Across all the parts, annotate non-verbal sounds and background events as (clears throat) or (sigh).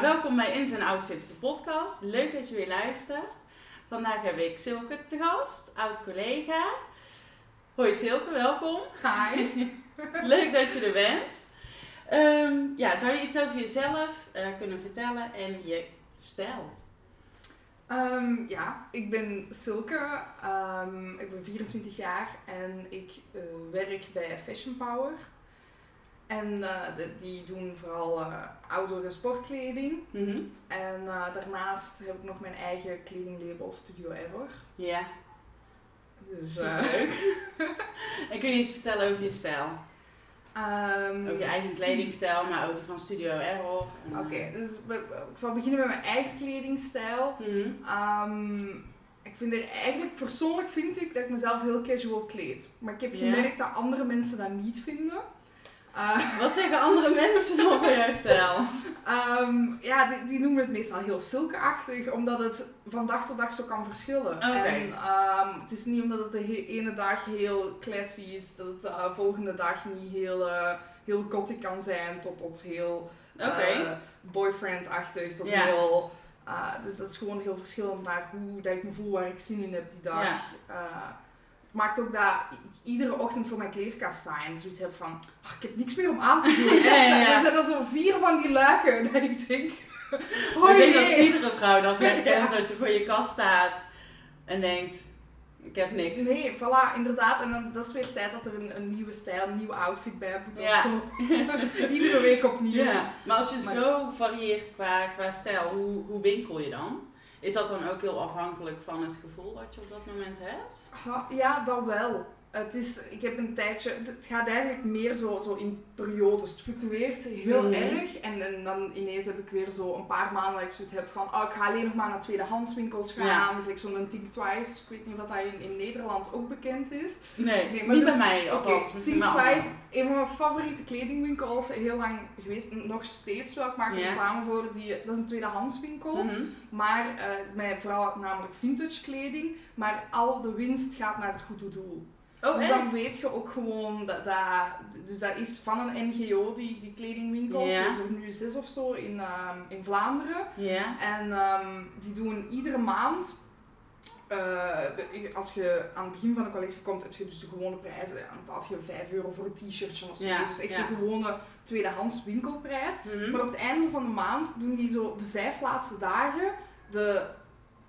Welkom bij Ins en Outfits, de podcast. Leuk dat je weer luistert. Vandaag heb ik Silke te gast, oud-collega. Hoi Silke, welkom. Hi. (laughs) Leuk dat je er bent. Ehm, ja, zou je iets over jezelf eh, kunnen vertellen en je stijl? Ehm, ja, ik ben Silke. Ehm, ik ben 24 jaar en ik eh, werk bij Fashion Power. En eh, de- die doen vooral uh, outdoor en sportkleding. Mhm. En eh, daarnaast heb ik nog mijn eigen kledinglabel Studio Error. Ja, Dus, eh, superleuk. (laughs) en kun je iets vertellen over je stijl? ehm, Over je eigen kledingstijl, maar ook die van Studio Error. Oké, eh, dus ik zal beginnen met mijn eigen kledingstijl. mhm. Ehm, ik vind er eigenlijk, persoonlijk vind ik dat ik mezelf heel casual kleed. Maar ik heb gemerkt dat andere mensen dat niet vinden. Uh, Wat zeggen andere (laughs) mensen over jouw stijl? ehm, ja, die, die noemen het meestal heel silkeachtig, omdat het van dag tot dag zo kan verschillen. En ehm, het is niet omdat het de ene dag heel classy is, dat het de eh, volgende dag niet heel, eh, heel gothic kan zijn, tot, tot heel eh, boyfriend-achtig, tot heel... eh, dus dat is gewoon heel verschillend naar hoe dat ik me voel, waar ik zin in heb die dag. Maakt ook dat ik iedere ochtend voor mijn kleerkast sta en zoiets heb van, "Ah, ik heb niks meer om aan te doen. Ja, (laughs) En ja. dan zijn er zo vier van die luiken (laughs) dat ik denk, oh ik denk dat iedere vrouw dat (laughs) herkent, Ja. dat je voor je kast staat en denkt, ik heb niks. Nee, voilà, inderdaad. En dan, dat is weer tijd dat er een, een nieuwe stijl, een nieuwe outfit bij moet. Ja. Of zo. Iedere week opnieuw. Ja, maar als je Maar- zo varieert qua, qua stijl, hoe, hoe winkel je dan? Is dat dan ook heel afhankelijk van het gevoel wat je op dat moment hebt? Ja, dat wel. Het is, ik heb een tijdje, het gaat eigenlijk meer zo, zo in periodes. Het fluctueert heel Mhm. erg. En, en dan ineens heb ik weer zo een paar maanden dat ik zoiets heb van, oh, ik ga alleen nog maar naar tweedehandswinkels gaan. Ja. Gelijk zo'n Think Twice. Ik weet niet of dat in, in Nederland ook bekend is. Nee, Nee, maar niet dus- bij mij Oké, althans. misschien Think wel. Twice, een van mijn favoriete kledingwinkels, heel lang geweest, nog steeds wel. Ik maak er reclame voor. Die, dat is een tweedehandswinkel. Mhm. Maar eh, met vooral namelijk vintage kleding. Maar al de winst gaat naar het goede doel. Oh, dus dan weet je ook gewoon dat, dat dus dat is van een NGO, die, die kledingwinkels. Ja. Er er nu zes of zo in, ehm, in Vlaanderen. Ja. En ehm, die doen iedere maand. eh, als je aan het begin van de collectie komt, heb je dus de gewone prijzen. Dan betaal je 5 euro voor een t-shirtje of zo. Ja, Dus echt de gewone tweedehands winkelprijs. Mhm. Maar op het einde van de maand doen die zo de vijf laatste dagen. De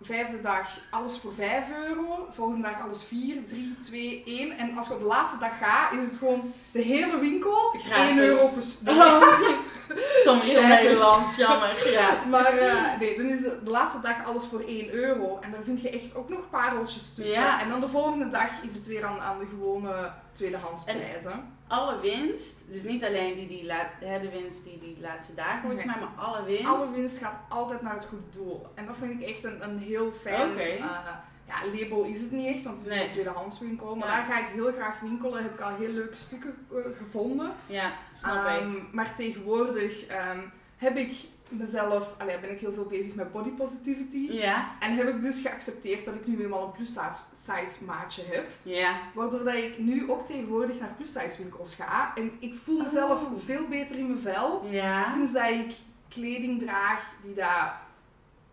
vijfde dag alles voor 5 euro. Volgende dag alles 4, 3, 2, 1. En als je op de laatste dag gaat, is het gewoon de hele winkel Gratis. 1 euro per stuk. (laughs) Soms heel. Nederlands, jammer. Ja. Maar eh, nee, dan is de, de laatste dag alles voor 1 euro. En daar vind je echt ook nog pareltjes tussen. Ja. En dan de volgende dag is het weer aan, aan de gewone tweedehandsprijzen. Alle winst, dus niet alleen die, die hè, de winst die die laatste dagen hoort, Nee. maar, maar alle winst. Alle winst gaat altijd naar het goede doel. En dat vind ik echt een, een heel fijn eh, ja, label is het niet echt, want het is Nee. een tweedehandswinkel. Maar Ja. daar ga ik heel graag winkelen. Heb ik al heel leuke stukken eh, gevonden. Ja, snap ik. Ehm, maar tegenwoordig ehm, heb ik mezelf, allee, ben ik heel veel bezig met body positivity. Ja, En heb ik dus geaccepteerd dat ik nu eenmaal een plus size- size maatje heb. ja. Waardoor dat ik nu ook tegenwoordig naar plus size winkels ga. En ik voel mezelf Oh. veel beter in mijn vel. Ja. Sinds dat ik kleding draag die daar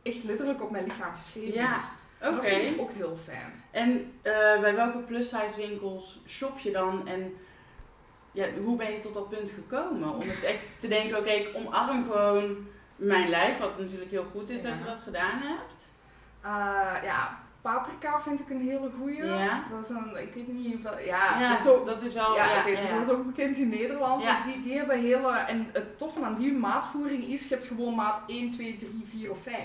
echt letterlijk op mijn lichaam geschreven Ja, is. Oké. Dat vind ik ook heel fijn. En eh, bij welke plus-size winkels shop je dan? En ja, hoe ben je tot dat punt gekomen? Om het echt te denken, oké, ik omarm gewoon mijn lijf, wat natuurlijk heel goed is dat Ja. je dat gedaan hebt. Eh, ja, paprika vind ik een hele goeie. Ja. Dat is een, ik weet niet hoeveel, ja, Ja, dat is zo... dat is wel... Ja, Ja, ik weet, ja, dus ja. dat is ook bekend in Nederland. Dus die, die hebben hele... En het toffe aan die maatvoering is, je hebt gewoon maat 1, 2, 3, 4 of 5.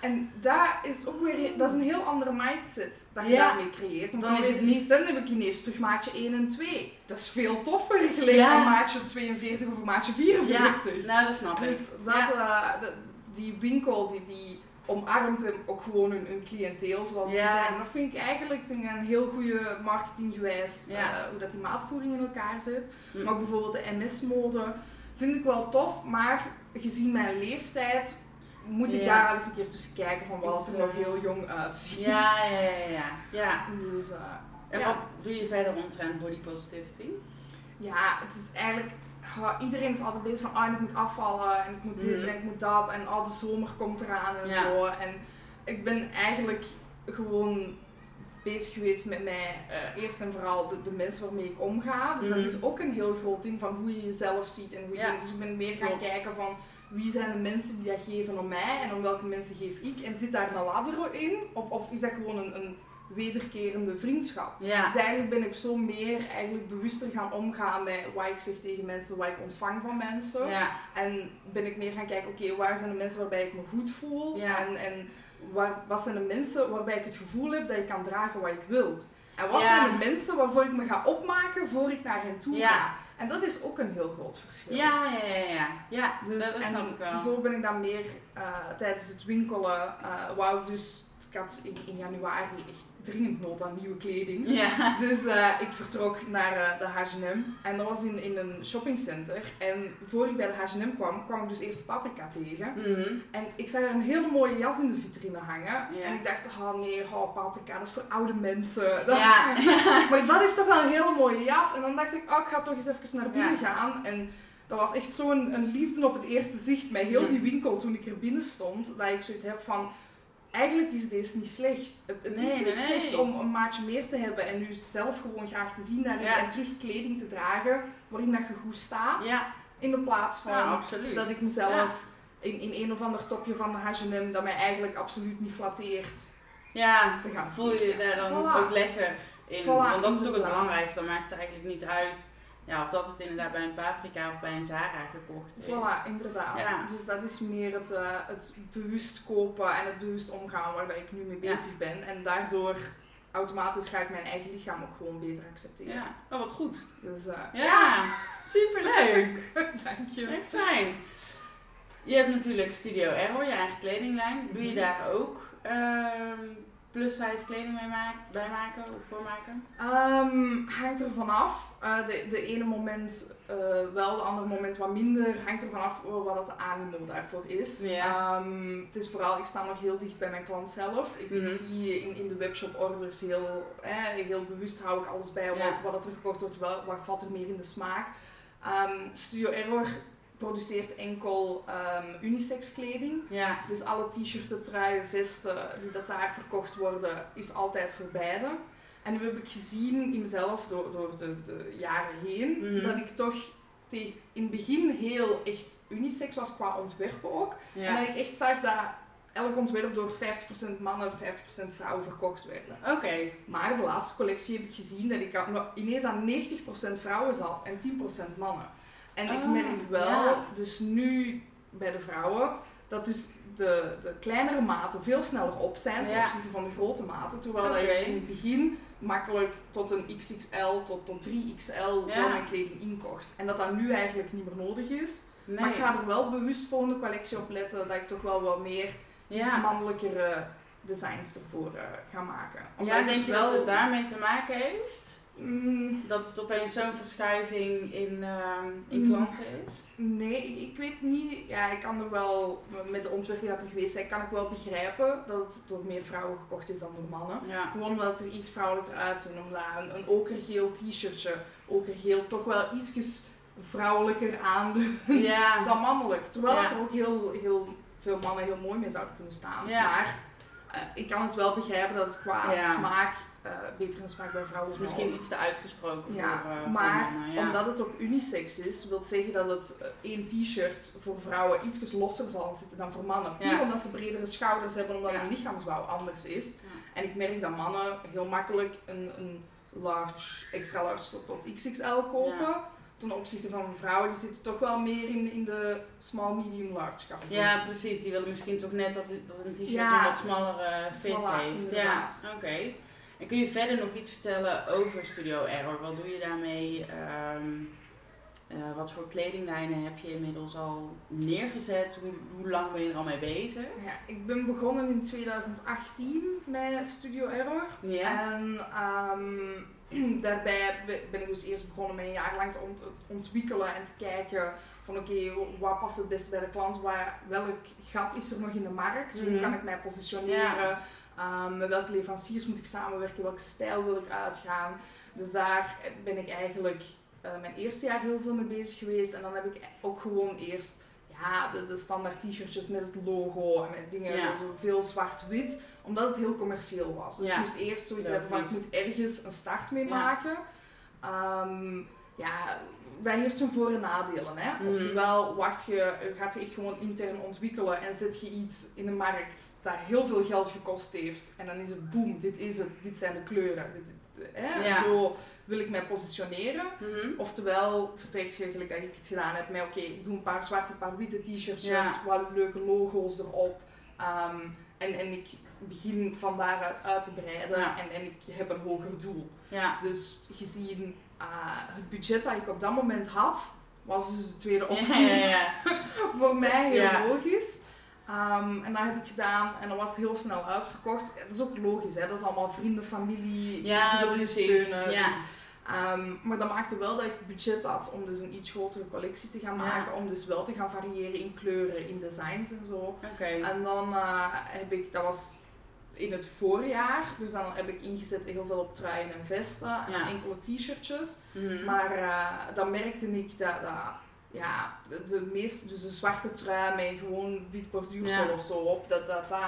En daar is ook weer... Dat is een heel andere mindset dat je Ja. daarmee creëert. Want Dan is het niet... Dan heb ik ineens terug maatje 1 en 2. Dat is veel toffer geleken Ja. aan maatje 42 of maatje 44. Nou, dat snap ik. Dus dat, Ja. die winkel die, die omarmt hem ook gewoon hun, hun cliënteel zoals Ja. ze zijn. En dat vind ik eigenlijk vind ik een heel goede marketinggewijs Ja. eh, hoe dat die maatvoering in elkaar zit. Hm. Maar ook bijvoorbeeld de MS-mode vind ik wel tof, maar gezien mijn leeftijd moet ik Ja. daar al eens een keer tussen kijken van wat er nog eh, heel jong uitziet. Ja, ja, ja, ja. ja. Dus eh, En Ja. wat doe je verder omtrent body positivity? ja, het is eigenlijk... iedereen is altijd bezig van, ah, ik moet afvallen en ik moet dit Mhm. en ik moet dat en al de zomer komt eraan en Ja. zo. En ik ben eigenlijk gewoon bezig geweest met mij, eh, eerst en vooral de, de mensen waarmee ik omga. Dus Mhm. dat is ook een heel groot ding van hoe je jezelf ziet en hoe je. Dus ik ben meer gaan kijken van wie zijn de mensen die dat geven om mij en om welke mensen geef ik. En zit daar een ladder in? Of, of is dat gewoon een, een wederkerende vriendschap? Ja. Dus eigenlijk ben ik zo meer eigenlijk bewuster gaan omgaan met wat ik zeg tegen mensen, wat ik ontvang van mensen. Ja. En ben ik meer gaan kijken, oké, waar zijn de mensen waarbij ik me goed voel? Ja. En, en waar, wat zijn de mensen waarbij ik het gevoel heb dat ik kan dragen wat ik wil? En wat zijn de mensen waarvoor ik me ga opmaken voor ik naar hen toe Ja. ga? En dat is ook een heel groot verschil. Ja, ja, ja, ja. Ja, Dus, dat snap ik wel. zo ben ik dan meer eh, tijdens het winkelen, eh wou ik dus, ik had in, in januari echt dringend nood aan nieuwe kleding. Ja. Dus eh, ik vertrok naar eh, de H&M en dat was in, in een shoppingcenter. En voor ik bij de H&M kwam, kwam ik dus eerst paprika tegen. Mhm. En ik zag er een hele mooie jas in de vitrine hangen. Ja. En ik dacht, oh nee, oh, paprika, dat is voor oude mensen. Dat- Ja. (laughs) maar dat is toch wel een hele mooie jas. En dan dacht ik, oh, ik ga toch eens even naar binnen gaan. En dat was echt zo'n een liefde op het eerste zicht met heel die winkel toen ik er binnen stond. Dat ik zoiets heb van, eigenlijk is deze niet slecht. Het, het Nee, is niet nee, slecht nee. om een maatje meer te hebben en nu zelf gewoon graag te zien daarin. Ja. En terug kleding te dragen waarin dat je goed staat. Ja, In de plaats van ja, dat ik mezelf in, in een of ander topje van de H&M dat mij eigenlijk absoluut niet flatteert Ja, te gaan voel je je daar dan Voilà. ook lekker in. Voilà, Want dat is ook het belangrijkste. Dan maakt het eigenlijk niet uit ja, of dat het inderdaad bij een paprika of bij een Zara gekocht is. Voilà, inderdaad. Ja. Dus dat is meer het, eh, het bewust kopen en het bewust omgaan waar dat ik nu mee Ja. bezig ben. En daardoor automatisch ga ik mijn eigen lichaam ook gewoon beter accepteren. Ja, oh wat goed. Dus eh, Ja, superleuk. (laughs) dank je. Echt fijn. Je hebt natuurlijk Studio Error, je eigen kledinglijn. Doe je Mhm. daar ook ehm plus size kleding mee maken, bij maken of voor maken? Ehm, hangt er vanaf. Eh de, de ene moment eh, wel, de andere moment wat minder. Hangt er vanaf wat het animo daarvoor is. Ehm, het is vooral, ik sta nog heel dicht bij mijn klant zelf. Ik, Mhm. zie in, in de webshop orders heel, eh, heel bewust hou ik alles bij. Wat, wat er gekocht wordt, wel, wat valt er meer in de smaak. Ehm, Studio Error produceert enkel ehm, unisex kleding. Dus alle t-shirten, truien, vesten die dat daar verkocht worden, is altijd voor beide. En nu heb ik gezien in mezelf door, door de, de jaren heen, Mhm. dat ik toch tegen, in het begin heel echt unisex was qua ontwerpen ook. En dat ik echt zag dat elk ontwerp door 50% mannen, 50% vrouwen verkocht werden. Oké. Maar de laatste collectie heb ik gezien dat ik ineens aan 90% vrouwen zat en 10% mannen. En ik Oh, merk wel, ja. dus nu bij de vrouwen, dat dus de, de kleinere maten veel sneller op zijn ten Ja. opzichte van de grote maten. Terwijl dat je in het begin makkelijk tot een XXL tot, tot 3XL Ja. wel mijn kleding inkocht. En dat dat nu eigenlijk niet meer nodig is. Nee. Maar ik ga er wel bewust volgende collectie op letten dat ik toch wel wat meer iets mannelijkere designs ervoor eh, ga maken. Omdat ja, denk je wel... dat het daarmee te maken heeft? Mm, Dat het opeens zo'n verschuiving in, ehm, in Mm. klanten is? nee, ik, ik weet niet. Ja, ik kan er wel, met de ontwerping dat er geweest zijn, kan ik wel begrijpen dat het door meer vrouwen gekocht is dan door mannen. Ja. Gewoon omdat het er iets vrouwelijker uitziet. Omdat een, een okergeel t-shirtje, okergeel, toch wel ietsjes vrouwelijker aandoet Ja. (laughs) dan mannelijk. Terwijl Ja. dat er ook heel, heel veel mannen heel mooi mee zouden kunnen staan. Maar eh, ik kan het wel begrijpen dat het qua smaak uh, betere smaak bij vrouwen is misschien iets te uitgesproken Ja, voor, eh, voor maar mannen. Ja. omdat het ook unisex is, wil zeggen dat het eh, één t-shirt voor vrouwen iets losser zal zitten dan voor mannen. Puur Ja. omdat ze bredere schouders hebben, omdat hun lichaamsbouw anders is. En ik merk dat mannen heel makkelijk een, een large, extra large tot, tot XXL kopen. Ten opzichte van vrouwen, die zitten toch wel meer in, in de small, medium, large categorie. Ja, precies. Die willen misschien toch net dat, dat een t-shirt Ja. een wat smallere fit Voilà, heeft. inderdaad. Ja, oké. En kun je verder nog iets vertellen over Studio Error? Wat doe je daarmee? Ehm, eh, wat voor kledinglijnen heb je inmiddels al neergezet? Hoe, hoe lang ben je er al mee bezig? Ja, ik ben begonnen in 2018 met Studio Error. Ja. En ehm, (clears throat) daarbij be- ben ik dus eerst begonnen met een jaar lang te ont- ontwikkelen en te kijken van oké, wat past het beste bij de klant? Waar, welk gat is er nog in de markt? Hoe Mhm. kan ik mij positioneren? Ehm, met welke leveranciers moet ik samenwerken? Welke stijl wil ik uitgaan? Dus daar ben ik eigenlijk eh, mijn eerste jaar heel veel mee bezig geweest. En dan heb ik ook gewoon eerst ja, de, de standaard t-shirtjes met het logo en met dingen Ja. zo, zo veel zwart-wit. Omdat het heel commercieel was. Dus Ja. ik moest eerst zoiets hebben van ik moet ergens een start mee Ja. maken. Ehm, ja, dat heeft zijn voor- en nadelen. Hè? Oftewel, wacht je, gaat je echt gewoon intern ontwikkelen en zet je iets in de markt dat heel veel geld gekost heeft. En dan is het boom, dit is het, dit zijn de kleuren. Dit, hè? Ja. Zo wil ik mij positioneren. Mhm. Oftewel, vertrekt je gelijk dat ik het gedaan heb met oké, ik doe een paar zwarte, een paar witte t-shirtjes, Ja. wat leuke logo's erop. Ehm, en, en ik begin van daaruit uit te breiden Ja. en, en ik heb een hoger doel. Dus gezien het budget dat ik op dat moment had, was dus de tweede optie ja, ja. (laughs) voor mij heel logisch. Ehm, en dat heb ik gedaan en dat was heel snel uitverkocht. Dat is ook logisch, hè? dat is allemaal vrienden, familie, Ja, ze willen je steunen. Ja. Dus, ehm, maar dat maakte wel dat ik budget had om dus een iets grotere collectie te gaan Ja. maken, om dus wel te gaan variëren in kleuren, in designs en zo. En dan eh, heb ik, dat was in het voorjaar, dus dan heb ik ingezet heel veel op truien en vesten en Ja. enkele t-shirtjes. Mhm. Maar eh, dan merkte ik dat, dat ja, de, de meest, dus een zwarte trui met gewoon wit borduursel Ja. of zo op, dat dat, dat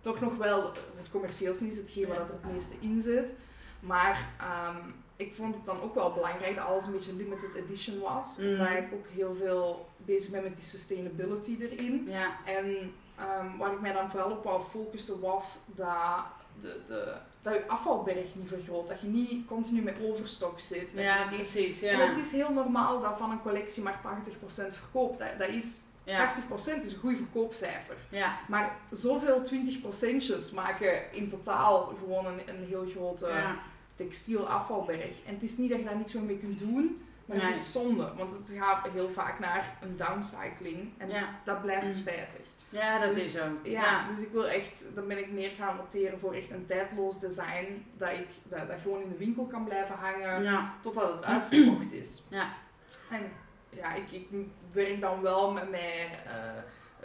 toch nog wel het commercieelste is, hetgeen waar dat er het meeste in zit. Maar ehm, ik vond het dan ook wel belangrijk dat alles een beetje limited edition was. Mhm. Omdat ik ook heel veel bezig ben met die sustainability erin. Ja. En ehm, waar ik mij dan vooral op wou focussen was dat, de, de, dat je afvalberg niet vergroot. Dat je niet continu met overstok zit. Ja, precies. En Ja. het is heel normaal dat van een collectie maar 80% verkoopt. Dat, dat is, Ja. 80% is een goed verkoopcijfer. Ja. Maar zoveel 20%'tjes maken in totaal gewoon een, een heel grote Ja. textiel afvalberg. En het is niet dat je daar niks mee kunt doen, maar Nee. het is zonde. Want het gaat heel vaak naar een downcycling. En dat blijft Mm. spijtig. Ja, dat Dus, is zo. Ja, Ja. dus ik wil echt, dan ben ik meer gaan opteren voor echt een tijdloos design. Dat ik dat, dat gewoon in de winkel kan blijven hangen Ja. totdat het uitverkocht is. (clears throat) Ja. En ja, ik, ik werk dan wel met, mij, eh,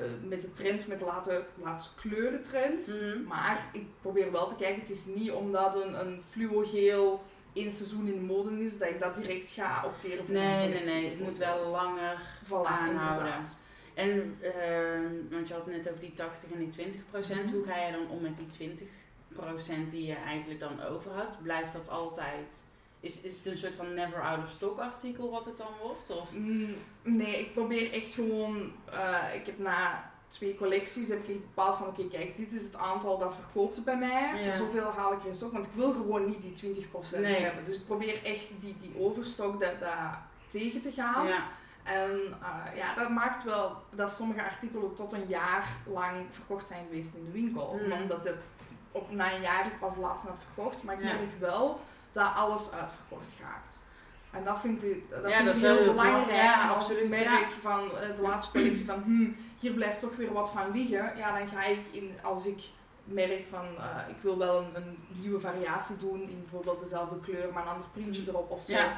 eh, met de trends, met de laatste, laatste kleurentrends. Mhm. Maar ik probeer wel te kijken, het is niet omdat een, een fluogeel één seizoen in de mode is, dat ik dat direct ga opteren voor Nee, nee, nee. Het moet wel langer Voilà, aanhouden. inderdaad. En, ehm, want je had het net over die 80 en die 20 procent. Mhm. Hoe ga je dan om met die 20 procent die je eigenlijk dan overhoudt? Blijft dat altijd? Is, is het een soort van never out of stock artikel wat het dan wordt? Of? Mm, Nee, ik probeer echt gewoon. eh, ik heb na twee collecties heb ik bepaald van oké, kijk, dit is het aantal dat verkoopt bij mij. Ja. Zoveel haal ik er in stok, want ik wil gewoon niet die 20% Nee. hebben. Dus ik probeer echt die, die overstok dat, dat tegen te gaan. Ja. En eh, ja, dat maakt wel dat sommige artikelen tot een jaar lang verkocht zijn geweest in de winkel. Mhm. Omdat het op, na een jaar ik pas laatst had verkocht. Maar ik Ja. merk wel dat alles uitverkocht gaat. En dat vind ik, dat Ja, vind dat ik heel heel belangrijk. Ja, en als absoluut, ik merk ja. van eh, de laatste collectie van hmm, hier blijft toch weer wat van liggen. Ja, dan ga ik in, als ik merk van eh, ik wil wel een, een nieuwe variatie doen in bijvoorbeeld dezelfde kleur, maar een ander printje erop of zo. Ja.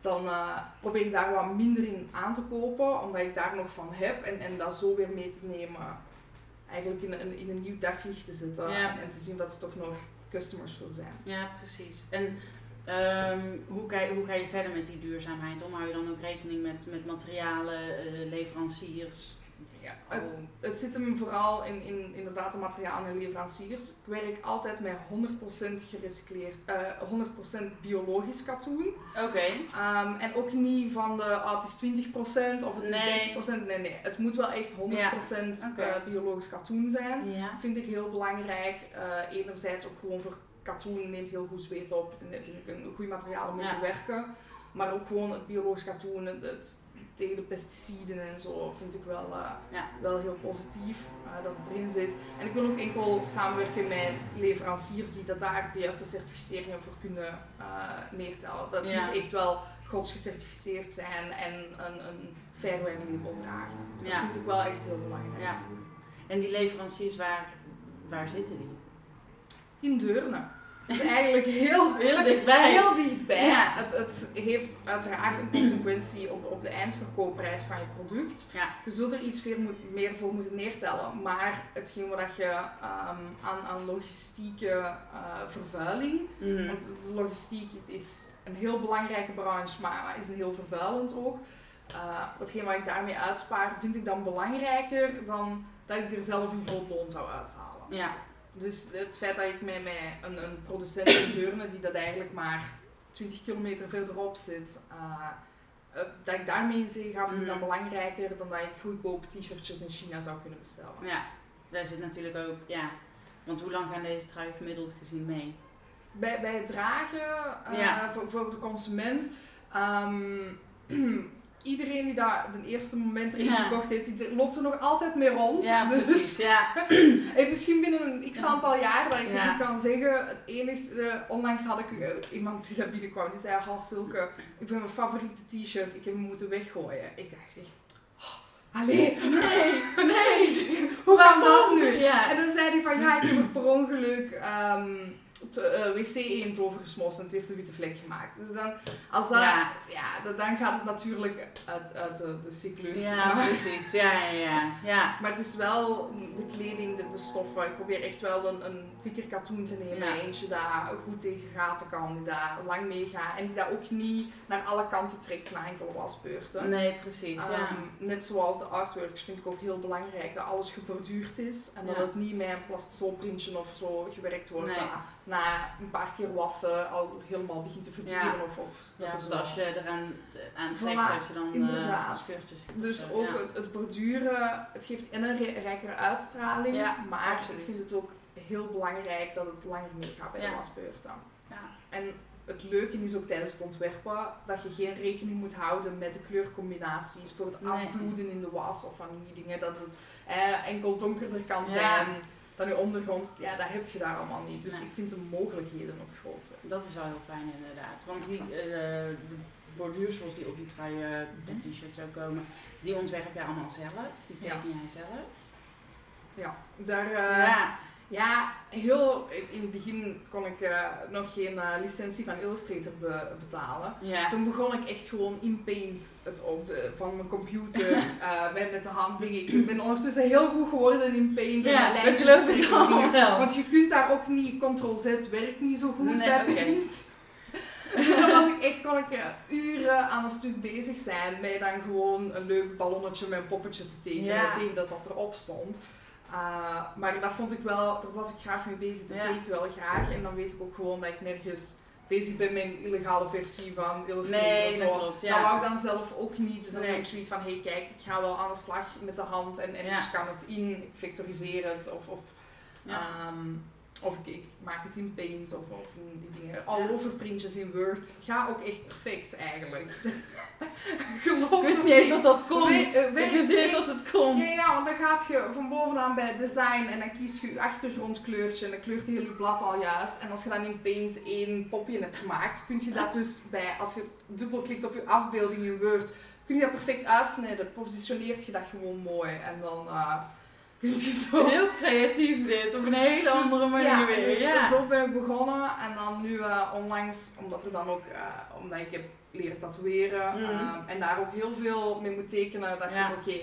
Dan eh, probeer ik daar wat minder in aan te kopen, omdat ik daar nog van heb. En, en dat zo weer mee te nemen. Eigenlijk in, een- in een nieuw daglicht te zetten. Ja. En, en te zien dat er toch nog customers voor zijn. Ja, precies. En ehm, hoe, ga je, hoe ga je verder met die duurzaamheid? om? Hou je dan ook rekening met, met materialen, eh, leveranciers? Ja, het, het zit hem vooral in, in inderdaad de materialen en leveranciers. Ik werk altijd met 100% gerecycleerd, eh 100% biologisch katoen. Oké. Ehm, en ook niet van de, ah, het is 20% of het Nee. is 30%. Nee, nee. Het moet wel echt 100% Oké. eh, biologisch katoen zijn. Ja. Vind ik heel belangrijk. Eh, enerzijds ook gewoon voor katoen neemt heel goed zweet op. Vind, vind ik een goed materiaal om mee te werken. Maar ook gewoon het biologisch katoen, het, het- tegen de pesticiden en zo, vind ik wel, eh, Ja. wel heel positief eh, dat het erin zit. En ik wil ook enkel samenwerken met leveranciers die dat daar de juiste certificeringen voor kunnen eh, neertellen. Dat Ja. moet echt wel godsgecertificeerd zijn en een, een fairware label dragen. Dat Ja. vind ik wel echt heel belangrijk. Ja. En die leveranciers, waar, waar zitten die? In Deurne. Dus eigenlijk heel, Heel dichtbij. heel dichtbij. Ja. Het, het heeft uiteraard een consequentie op, op de eindverkoopprijs van je product. Ja. Je zult er iets meer, meer voor moeten neertellen. Maar hetgeen wat je ehm, aan, aan logistieke eh, vervuiling Mhm. Want de logistiek het is een heel belangrijke branche, maar is een heel vervuilend ook. Uh, watgeen wat ik daarmee uitspaar, vind ik dan belangrijker dan dat ik er zelf een groot loon zou uithalen. Ja, Dus het feit dat ik met, met een, een producent in Deurne, die dat eigenlijk maar 20 kilometer verderop zit, uh, uh, dat ik daarmee in zee ga, vind ik dan Mhm. belangrijker dan dat ik goedkoop t-shirtjes in China zou kunnen bestellen. ja. Daar zit natuurlijk ook, ja. Want hoe lang gaan deze truien gemiddeld gezien mee? Bij, bij het dragen eh, Ja. voor, voor de consument. ehm, (clears throat) iedereen die daar het eerste moment erin Ja. gekocht heeft, die loopt er nog altijd mee rond. Ja, dus precies. (laughs) Ja. misschien binnen een x aantal jaar dat ik Ja. kan zeggen. Het enigste, onlangs had ik eh, iemand die daar binnenkwam, die zei: Hans Silke, ik ben mijn favoriete t-shirt, ik heb hem moeten weggooien. Ik dacht echt. "Oh, Allee, Nee, (laughs) nee. (laughs) hoe kan dat nu? En dan zei hij van ja, ik heb er per ongeluk ehm, het eh, wc-eend over gesmost en het heeft een witte vlek gemaakt. Dus dan, als dat, ja. Ja. dan, dan gaat het natuurlijk uit, uit de, de cyclus. Ja, precies. Ja, ja, ja. ja. maar het is wel de kleding, de, de stoffen. Ik probeer echt wel een, een dikker katoen te nemen. Ja. Eentje dat goed tegen gaten kan, die daar lang meegaat. En die dat ook niet naar alle kanten trekt na enkele wasbeurten. Nee, precies. Ja. Ehm, net zoals de artworks vind ik ook heel belangrijk dat alles geborduurd is en dat het niet met een plastisolprintje of zo gewerkt wordt. Nee. Dat na een paar keer wassen al helemaal begint te verduren Ja. of, of dat Ja, dus als je eraan aan trekt, Voilà, dat je dan inderdaad. uh, Dus ook Ja. het, het borduren, het geeft en een re- rijkere uitstraling, maar absoluut. ik vind het ook heel belangrijk dat het langer meegaat bij de wasbeurten. Ja. En het leuke is ook tijdens het ontwerpen dat je geen rekening moet houden met de kleurcombinaties voor het Nee. afbloeden in de was of van die dingen. Dat het eh, enkel donkerder kan zijn dan je ondergrond. Ja, dat heb je daar allemaal niet. Dus Nee. ik vind de mogelijkheden nog groter. Dat is wel heel fijn inderdaad. Want die eh, de borduursels die op die trui, eh, de t-shirt zou komen, die ontwerp jij allemaal zelf. Die teken jij zelf. Ja, daar, eh, ja. Ja, heel, in het begin kon ik eh, nog geen eh, licentie van Illustrator be- betalen. Ja. Toen begon ik echt gewoon in Paint het op de, van mijn computer (laughs) eh, met, met de hand. Ik ben ondertussen heel goed geworden in Paint en Ja, dat lijntjes en dingen. wel. Want je kunt daar ook niet, Ctrl-Z werkt niet zo goed Nee, bij. Paint. Dus dan was ik echt, kon ik uren aan een stuk bezig zijn met dan gewoon een leuk ballonnetje met een poppetje te tekenen Ja. tegen dat dat erop stond. Uh, maar dat vond ik wel, daar was ik graag mee bezig, dat Ja. deed ik wel graag. En dan weet ik ook gewoon dat ik nergens bezig ben met een illegale versie van Illustrator Nee, of dat zo. Dat wou ik dan zelf ook niet. Dus dan Nee. heb ik zoiets van, hé hey, kijk, ik ga wel aan de slag met de hand en, en Ja. ik scan het in, ik vectoriseer het of, of Ja. Of ik, ik maak het in Paint of, of in die dingen. All over printjes in Word. Ga ook echt perfect eigenlijk. (laughs) Geloof Ik wist niet eens dat dat kon. We- eh, Ik wist niet eens dat het kon. Ja, ja, want dan gaat je van bovenaan bij design en dan kies je je achtergrondkleurtje en dan kleurt heel je blad al juist. En als je dan in Paint één popje hebt gemaakt, kun je dat dus bij, als je dubbelklikt op je afbeelding in Word, kun je dat perfect uitsnijden. Positioneert je dat gewoon mooi en dan eh, je zo... Heel creatief dit, op een hele Dus, andere manier ja, weer. Dus, ja. Zo ben ik begonnen en dan nu eh, onlangs, omdat er dan ook, eh, omdat ik heb leren tatoeëren Mhm. eh, en daar ook heel veel mee moet tekenen, dacht Ja. ik oké,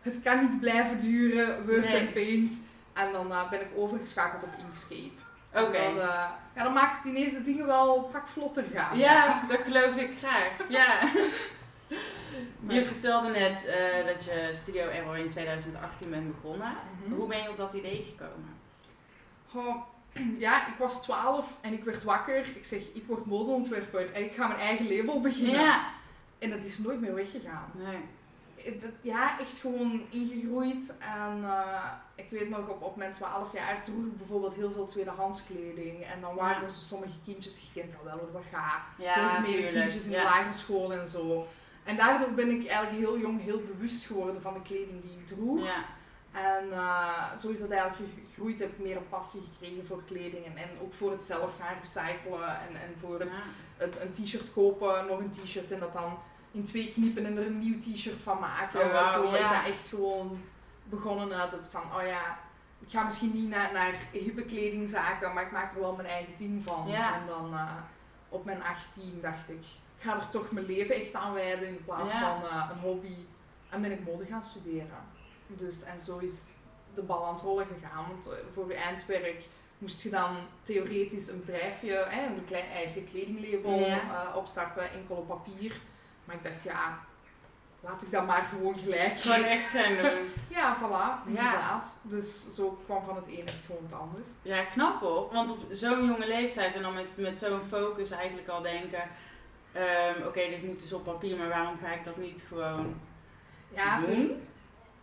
het kan niet blijven duren, Word Nee. en Paint. En dan eh, ben ik overgeschakeld op Inkscape. Oké. Dan, ja, dan maakt het ineens de dingen wel pak vlotter gaan. Ja, dat geloof ik graag. Ja. (laughs) Maar- Je vertelde net eh, dat je Studio Error in 2018 bent begonnen. Mhm. Hoe ben je op dat idee gekomen? Goh, (clears throat) ja, ik was 12 en ik werd wakker. Ik zeg, ik word modeontwerper en ik ga mijn eigen label beginnen. Ja. En dat is nooit meer weggegaan. Nee. Eh, dat- ja, echt gewoon ingegroeid. En eh, ik weet nog, op, op mijn 12 jaar droeg ik bijvoorbeeld heel veel tweedehands kleding. En dan waren Ja. er zo sommige kindjes, je kent dat wel hoe dat gaat. Ja, kindjes in de Ja. lagere school en zo. En daardoor ben ik eigenlijk heel jong heel bewust geworden van de kleding die ik droeg. Ja. En eh, zo is dat eigenlijk gegroeid. Heb ik meer een passie gekregen voor kleding. En, en ook voor het zelf gaan recyclen. En, en voor het, Ja. het een t-shirt kopen, nog een t-shirt. En dat dan in twee knippen en er een nieuw t-shirt van maken. Oh, zo is dat echt gewoon begonnen uit het van, oh ja, ik ga misschien niet naar, naar hippe kledingzaken, maar ik maak er wel mijn eigen team van. Ja. En dan eh, op mijn 18 dacht ik ga er toch mijn leven echt aan wijden in plaats Ja. van eh, een hobby. En ben ik mode gaan studeren. Dus, en zo is de bal aan het rollen gegaan. Want eh, voor je eindwerk moest je dan theoretisch een bedrijfje, hè, een klein eigen kledinglabel Ja. eh, opstarten, enkel op papier. Maar ik dacht, ja, laat ik dat maar gewoon gelijk. Gewoon echt gaan (laughs) doen. Ja, voilà, inderdaad. Dus zo kwam van het een echt gewoon het ander. Ja, knap hoor. Want op zo'n jonge leeftijd en dan met, met zo'n focus eigenlijk al denken... ehm, Oké, dit moet dus op papier, maar waarom ga ik dat niet gewoon Ja, doen? dus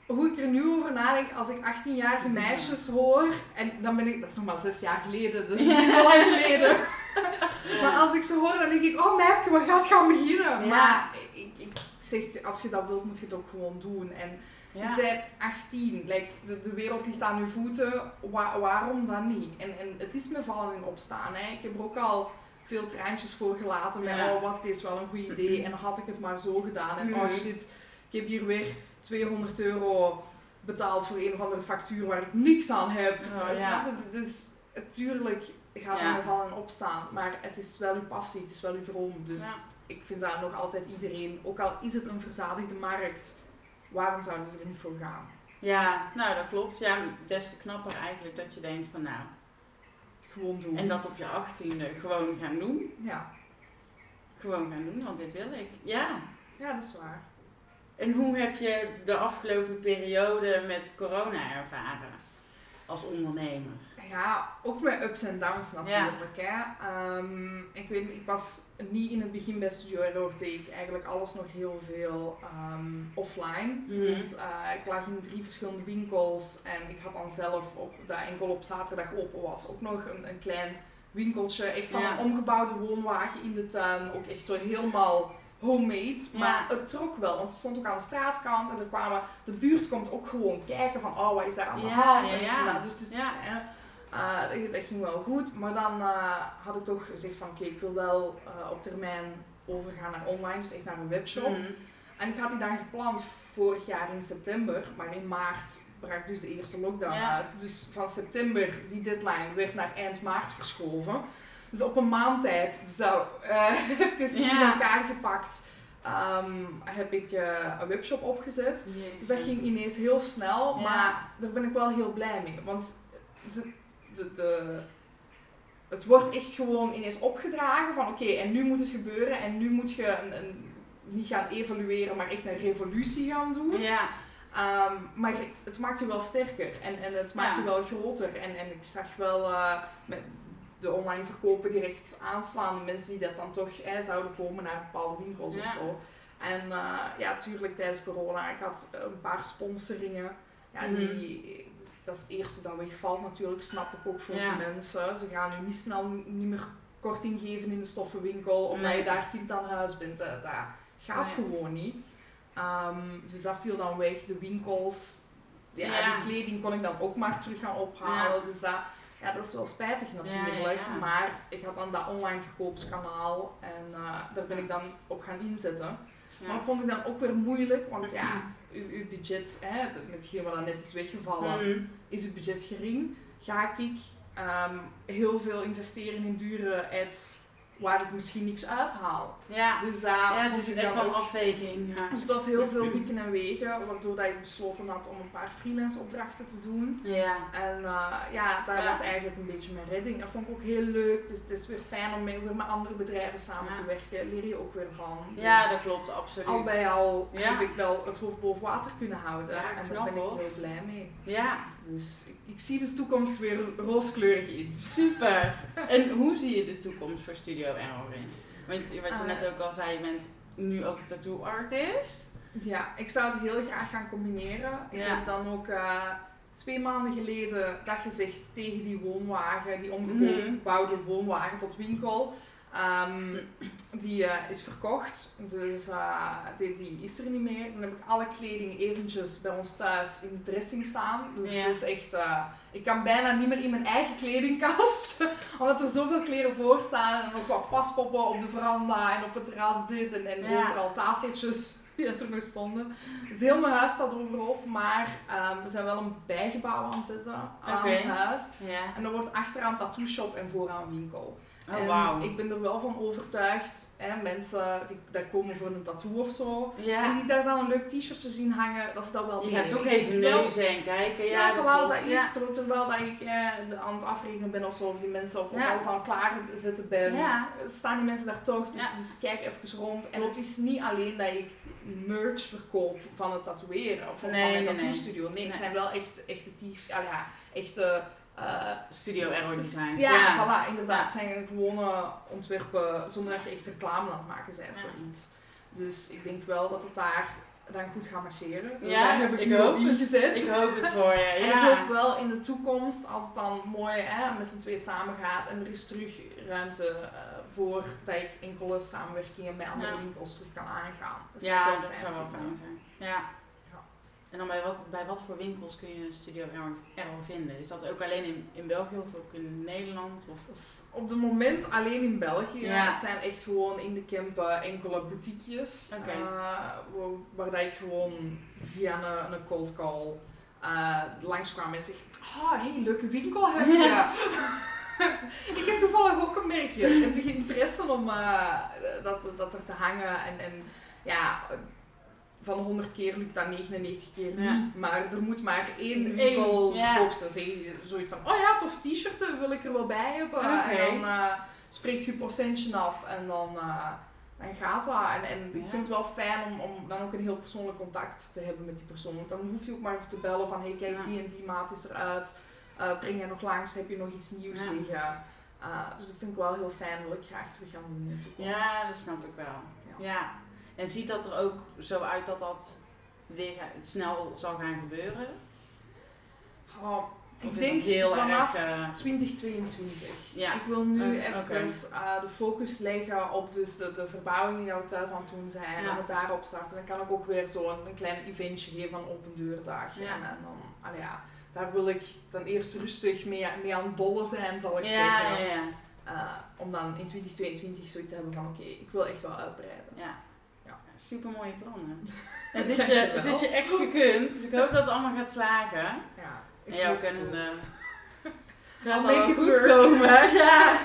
hoe ik er nu over nadenk, als ik 18-jarige meisjes hoor, en dan ben ik, dat is nog maar zes jaar geleden, dus niet zo lang geleden. (laughs) maar als ik ze hoor, dan denk ik, oh meidje, wat gaat gaan beginnen? Ja. Maar ik, ik zeg, als je dat wilt, moet je het ook gewoon doen. En Ja. je bent 18, like, de, de wereld ligt aan je voeten, Wa- waarom dan niet? En, en het is me vallen in opstaan. Hè. Ik heb er ook al veel treintjes voor gelaten met, Ja. oh was deze wel een goed idee en had ik het maar zo gedaan. En oh Mhm. shit, ik heb hier weer 200 euro betaald voor een of andere factuur waar ik niks aan heb. Oh, ja. Dus natuurlijk gaat er vallen en opstaan, maar het is wel uw passie, het is wel uw droom. Dus ik vind dat nog altijd iedereen, ook al is het een verzadigde markt, waarom zouden ze er niet voor gaan? Ja, nou dat klopt. Ja, des te knapper eigenlijk dat je denkt van nou... Gewoon doen. En dat op je achttiende gewoon gaan doen. Ja. Gewoon gaan doen, want dit wil ik. Ja. ja, dat is waar. En hoe heb je de afgelopen periode met corona ervaren als ondernemer? Ja, ook met ups en downs natuurlijk. Hè. Ehm, ik weet ik was niet in het begin bij Studio Error, deed ik eigenlijk alles nog heel veel ehm, offline. Mhm. Dus eh, ik lag in drie verschillende winkels en ik had dan zelf, op, dat enkel op zaterdag open was, ook nog een, een klein winkeltje. Echt van Ja. een omgebouwde woonwagen in de tuin, ook echt zo helemaal homemade. Maar het trok wel, want het stond ook aan de straatkant en er kwamen, de buurt komt ook gewoon kijken van, oh wat is daar aan de Ja, hand? ja, En, nou, dus het is, Eh, dat, dat ging wel goed, maar dan eh, had ik toch gezegd van oké, ik wil wel eh, op termijn overgaan naar online, dus echt naar een webshop. Mhm. En ik had die dan gepland vorig jaar in september, maar in maart brak dus de eerste lockdown Ja. uit. Dus van september, die deadline, werd naar eind maart verschoven. Dus op een maand tijd, zo eh (laughs) even in Ja. elkaar gepakt, ehm, heb ik een webshop opgezet. Jezus. Dus dat ging ineens heel snel, Ja. maar daar ben ik wel heel blij mee. Want de, de, de- het wordt echt gewoon ineens opgedragen van oké, en nu moet het gebeuren en nu moet je een, een- niet gaan evalueren, maar echt een revolutie gaan doen. Ja, Ehm, maar het maakt je wel sterker en, en het maakt Ja. je wel groter. En, en ik zag wel eh, met de online verkopen direct aanslaan, mensen die dat dan toch eh, zouden komen naar bepaalde winkels Ja. of zo. En eh, ja, tuurlijk tijdens corona, ik had een paar sponsoringen. Ja, Mhm. die, dat is het eerste dat wegvalt natuurlijk, snap ik ook voor Ja. die mensen. Ze gaan nu niet snel niet meer korting geven in de stoffenwinkel, omdat Nee. je daar kind aan huis bent. Eh, dat gaat Nee. gewoon niet. Ehm, dus dat viel dan weg. De winkels, ja, Ja. die kleding kon ik dan ook maar terug gaan ophalen. Dus dat, ja, dat is wel spijtig natuurlijk. Maar ik had dan dat online verkoopskanaal en eh, daar ben ik dan op gaan inzetten. Maar dat vond ik dan ook weer moeilijk, want ja, (clears throat) uw, uw budget, hè, hetgeen wat dan net is weggevallen, Mhm. is uw budget gering. Ga ik ehm, heel veel investeren in dure ads waar ik misschien niks uithaal? Ja, Dus daar ja het is echt wel afweging. Ja. dus was heel veel wieken en wegen, waardoor dat ik besloten had om een paar freelance opdrachten te doen. Ja. En eh, ja, dat Ja. was eigenlijk een beetje mijn redding. Dat vond ik ook heel leuk. Het is, het is weer fijn om met, weer met andere bedrijven samen Ja. te werken. Leer je ook weer van. ja, Dus dat klopt, absoluut. al bij al Ja. heb ik wel het hoofd boven water kunnen houden. Ja, en daar ben ik heel blij mee. Ja, Dus ik, ik zie de toekomst weer rooskleurig in. super. En hoe zie je de toekomst voor Studio Error in? Want wat je Eh. net ook al zei, je bent nu ook tattoo artist. Ja, ik zou het heel graag gaan combineren. Ik Ja. heb dan ook eh, twee maanden geleden dat gezegd tegen die woonwagen, die Mhm. omgebouwde woonwagen tot winkel. Ehm, die eh, is verkocht, dus eh, die, die is er niet meer. Dan heb ik alle kleding eventjes bij ons thuis in de dressing staan. Dus Ja. het is echt, eh, ik kan bijna niet meer in mijn eigen kledingkast, (laughs) omdat er zoveel kleren voor staan en nog wat paspoppen op de veranda en op het terras dit en, en Ja. overal tafeltjes. (laughs) die er nog stonden. Dus heel mijn huis staat overhoop, maar ehm, we zijn wel een bijgebouw aan het zetten aan het huis. Ja. En er wordt achteraan tattoo shop en vooraan winkel. Oh, ik ben er wel van overtuigd, hè, mensen die daar komen voor een tattoo of zo, en Ja. die daar dan een leuk t-shirtje zien hangen, dat is dat wel Je gaat toch even denk wel- neuzen en kijken. Ja, Ja, vooral dat Ja. is, ter- terwijl dat ik eh, aan het afrekenen ben of zo, of die mensen of, of Ja. alles aan het klaarzetten ben, Ja. staan die mensen daar toch. Dus, Ja. dus kijk even rond. En het is niet alleen dat ik merch verkoop van het tatoeëren of van mijn nee, tattoo studio. Nee, het Nee. zijn wel echt echte t-shirts, ah ja, echte... eh, Studio Aero dus- Designs. Ja, ja. voilà, inderdaad. Ja. Het zijn gewone ontwerpen zonder dat je echt reclame aan het maken bent Ja. voor iets. Dus ik denk wel dat het daar dan goed gaat marcheren. Dus Ja, daar heb ik, ik hoop ingezet. Ik hoop het voor je. (laughs) En Ja. ik hoop wel in de toekomst, als het dan mooi hè, met z'n twee samen gaat en er is terug ruimte eh, voor dat ik enkele samenwerkingen met andere winkels terug kan aangaan. Dat ja, dat wel zou wel fijn zijn. Ja. En dan bij wat, bij wat voor winkels kun je Studio Aero, Aero vinden? Is dat ook alleen in, in België of ook in Nederland? Of? Op het moment alleen in België. Ja. Het zijn echt gewoon in de Kempen enkele boutiquejes. Eh, waar, dat ik gewoon via een, een cold call eh langskwam en zeg Oh, hey, leuke winkel heb je. Ja. (laughs) ik heb toevallig ook een merkje. Ik heb toch interesse om eh, dat, dat er te hangen. En, en ja, van 100 keer lukt dat 99 keer Ja. niet. Maar er moet maar één winkel zeggen. Zoiets van, oh ja, tof t-shirt wil ik er wel bij hebben. En dan eh, spreekt je je procentje af en dan, eh, dan gaat dat. En, en ik vind het wel fijn om, om dan ook een heel persoonlijk contact te hebben met die persoon. Want dan hoeft hij ook maar te bellen van, hey kijk, die en die maat is eruit. Eh, breng jij nog langs? Heb je nog iets nieuws liggen? Dus dat vind ik wel heel fijn. wil ik graag terug gaan doen in de toekomst. Ja, dat snap ik wel. Ja. En ziet dat er ook zo uit dat dat weer snel zal gaan gebeuren? Oh, ik denk vanaf erg... eh, 2022. Ja. Ik wil nu Eh, even eh, de focus leggen op dus de, de verbouwing die we thuis aan het doen zijn. Ja. En het daarop starten. Dan kan ik ook weer zo'n een klein eventje geven van open deurdag. Ja. En, en dan, ja, daar wil ik dan eerst rustig mee, mee aan het bollen zijn, zal ik zeggen. ja, ja. Eh, om dan in 2022 zoiets te hebben van oké, ik wil echt wel uitbreiden. Super mooie plannen. (laughs) Het is, je, het is je echt gegund, dus ik hoop dat het allemaal gaat slagen. Ja, ik En jou kunnen ook. uh, (laughs) gaat make allemaal goed work. komen. (laughs) Ja.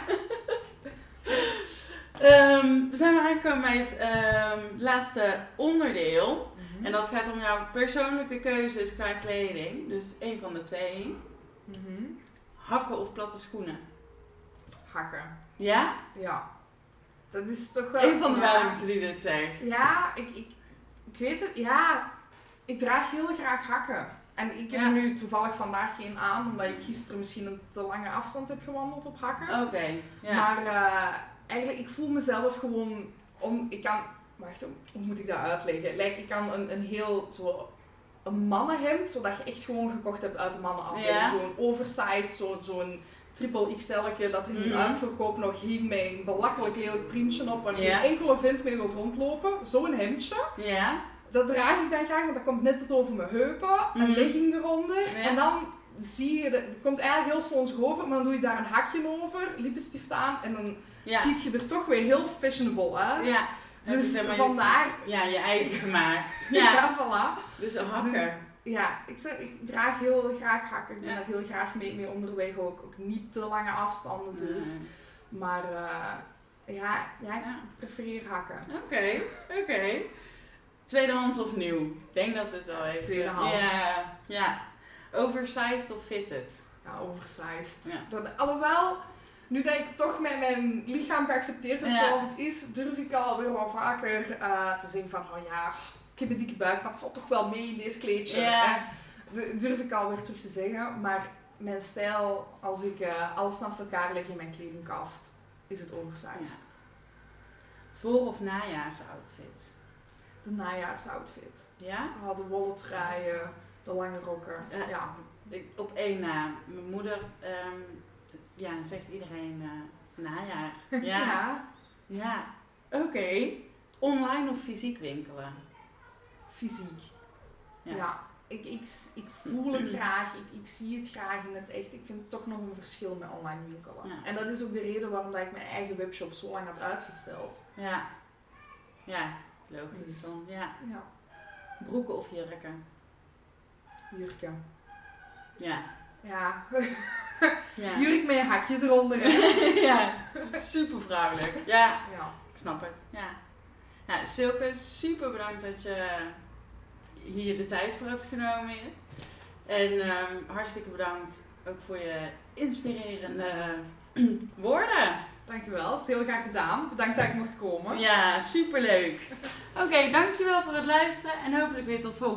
Ehm, dan zijn we aangekomen bij het ehm, laatste onderdeel. Mhm. En dat gaat om jouw persoonlijke keuzes qua kleding. Dus één van de twee. Mhm. Hakken of platte schoenen? Hakken. Ja? Ja. Dat is toch wel... Eén van de weinigen die dit zegt. Ja, ik, ik, ik weet het. Ja, ik draag heel graag hakken. En ik heb Ja. nu toevallig vandaag geen aan, omdat ik gisteren misschien een te lange afstand heb gewandeld op hakken. Oké, ja. Maar eh, eigenlijk, ik voel mezelf gewoon... Om, ik kan... Wacht, hoe moet ik dat uitleggen? Like, ik kan een, een heel... Zo, een mannenhemd, zodat je echt gewoon gekocht hebt uit de mannenafdeling. Ja. Zo'n oversized, zo- zo'n triple XL'tje dat nu Mhm. uitverkoop nog hing met een belachelijk lelijk printje op waar Ja. geen enkele vent mee wilt rondlopen. Zo'n hemdje. Ja? Dat draag ik dan graag, want dat komt net tot over mijn heupen. Mhm. Een legging eronder. En dan zie je, dat- het komt eigenlijk heel slonsig over, maar dan doe je daar een hakje over, lippenstift aan en dan Ja. ziet je er toch weer heel fashionable uit. ja. Dus zeg maar je- vandaar, Ja, je eigen gemaakt. (laughs) ja, Ja. voilà. Dus een hakker. Dus, ja, ik, ik draag heel graag hakken. Ik ben daar heel graag mee, mee onderweg ook. Ook niet te lange afstanden dus. Maar eh, ja, ja, ik prefereer hakken. Oké, oké. Tweedehands of nieuw? Ik denk dat we het wel weten. Tweedehands. Ja, ja. Oversized of fitted? Ja, oversized. Ja. Dat, alhoewel, nu dat ik toch met mijn lichaam geaccepteerd heb Ja. zoals het is, durf ik alweer wel vaker eh, te zeggen van, oh ja, ik heb een dikke buik, maar het valt toch wel mee in deze kleedje. Ja. Eh, du- durf ik alweer terug te zeggen. Maar mijn stijl, als ik eh, alles naast elkaar leg in mijn kledingkast, is het oversized. Voor- of najaarsoutfit? De najaarsoutfit. Ja? Ah, de wollen truien, de lange rokken. Ja. Op één na. Mijn moeder, ehm, ja, zegt iedereen eh, najaar. (laughs) Ja. Ja. ja. Oké. Online of fysiek winkelen? Fysiek. Ja. Ja. Ik, ik, ik voel het (clears throat) graag, ik, ik zie het graag in het echt. Ik vind toch nog een verschil met online winkelen. Ja. En dat is ook de reden waarom dat ik mijn eigen webshop zo lang had uitgesteld. Ja. Ja. logisch Dus- dan. Ja. Ja. Broeken of jurken. Jurken. Ja. Ja. (laughs) Ja. Jurk met een hakje eronder. (laughs) Ja, super vrouwelijk. Ja, Ja. ik snap het. Ja. Ja, Silke, super bedankt dat je hier de tijd voor hebt genomen. En ehm, hartstikke bedankt ook voor je inspirerende (clears throat) woorden. Dankjewel, het is heel graag gedaan. Bedankt dat ik mocht komen. Ja, superleuk. Oké, dankjewel voor het luisteren en hopelijk weer tot volgende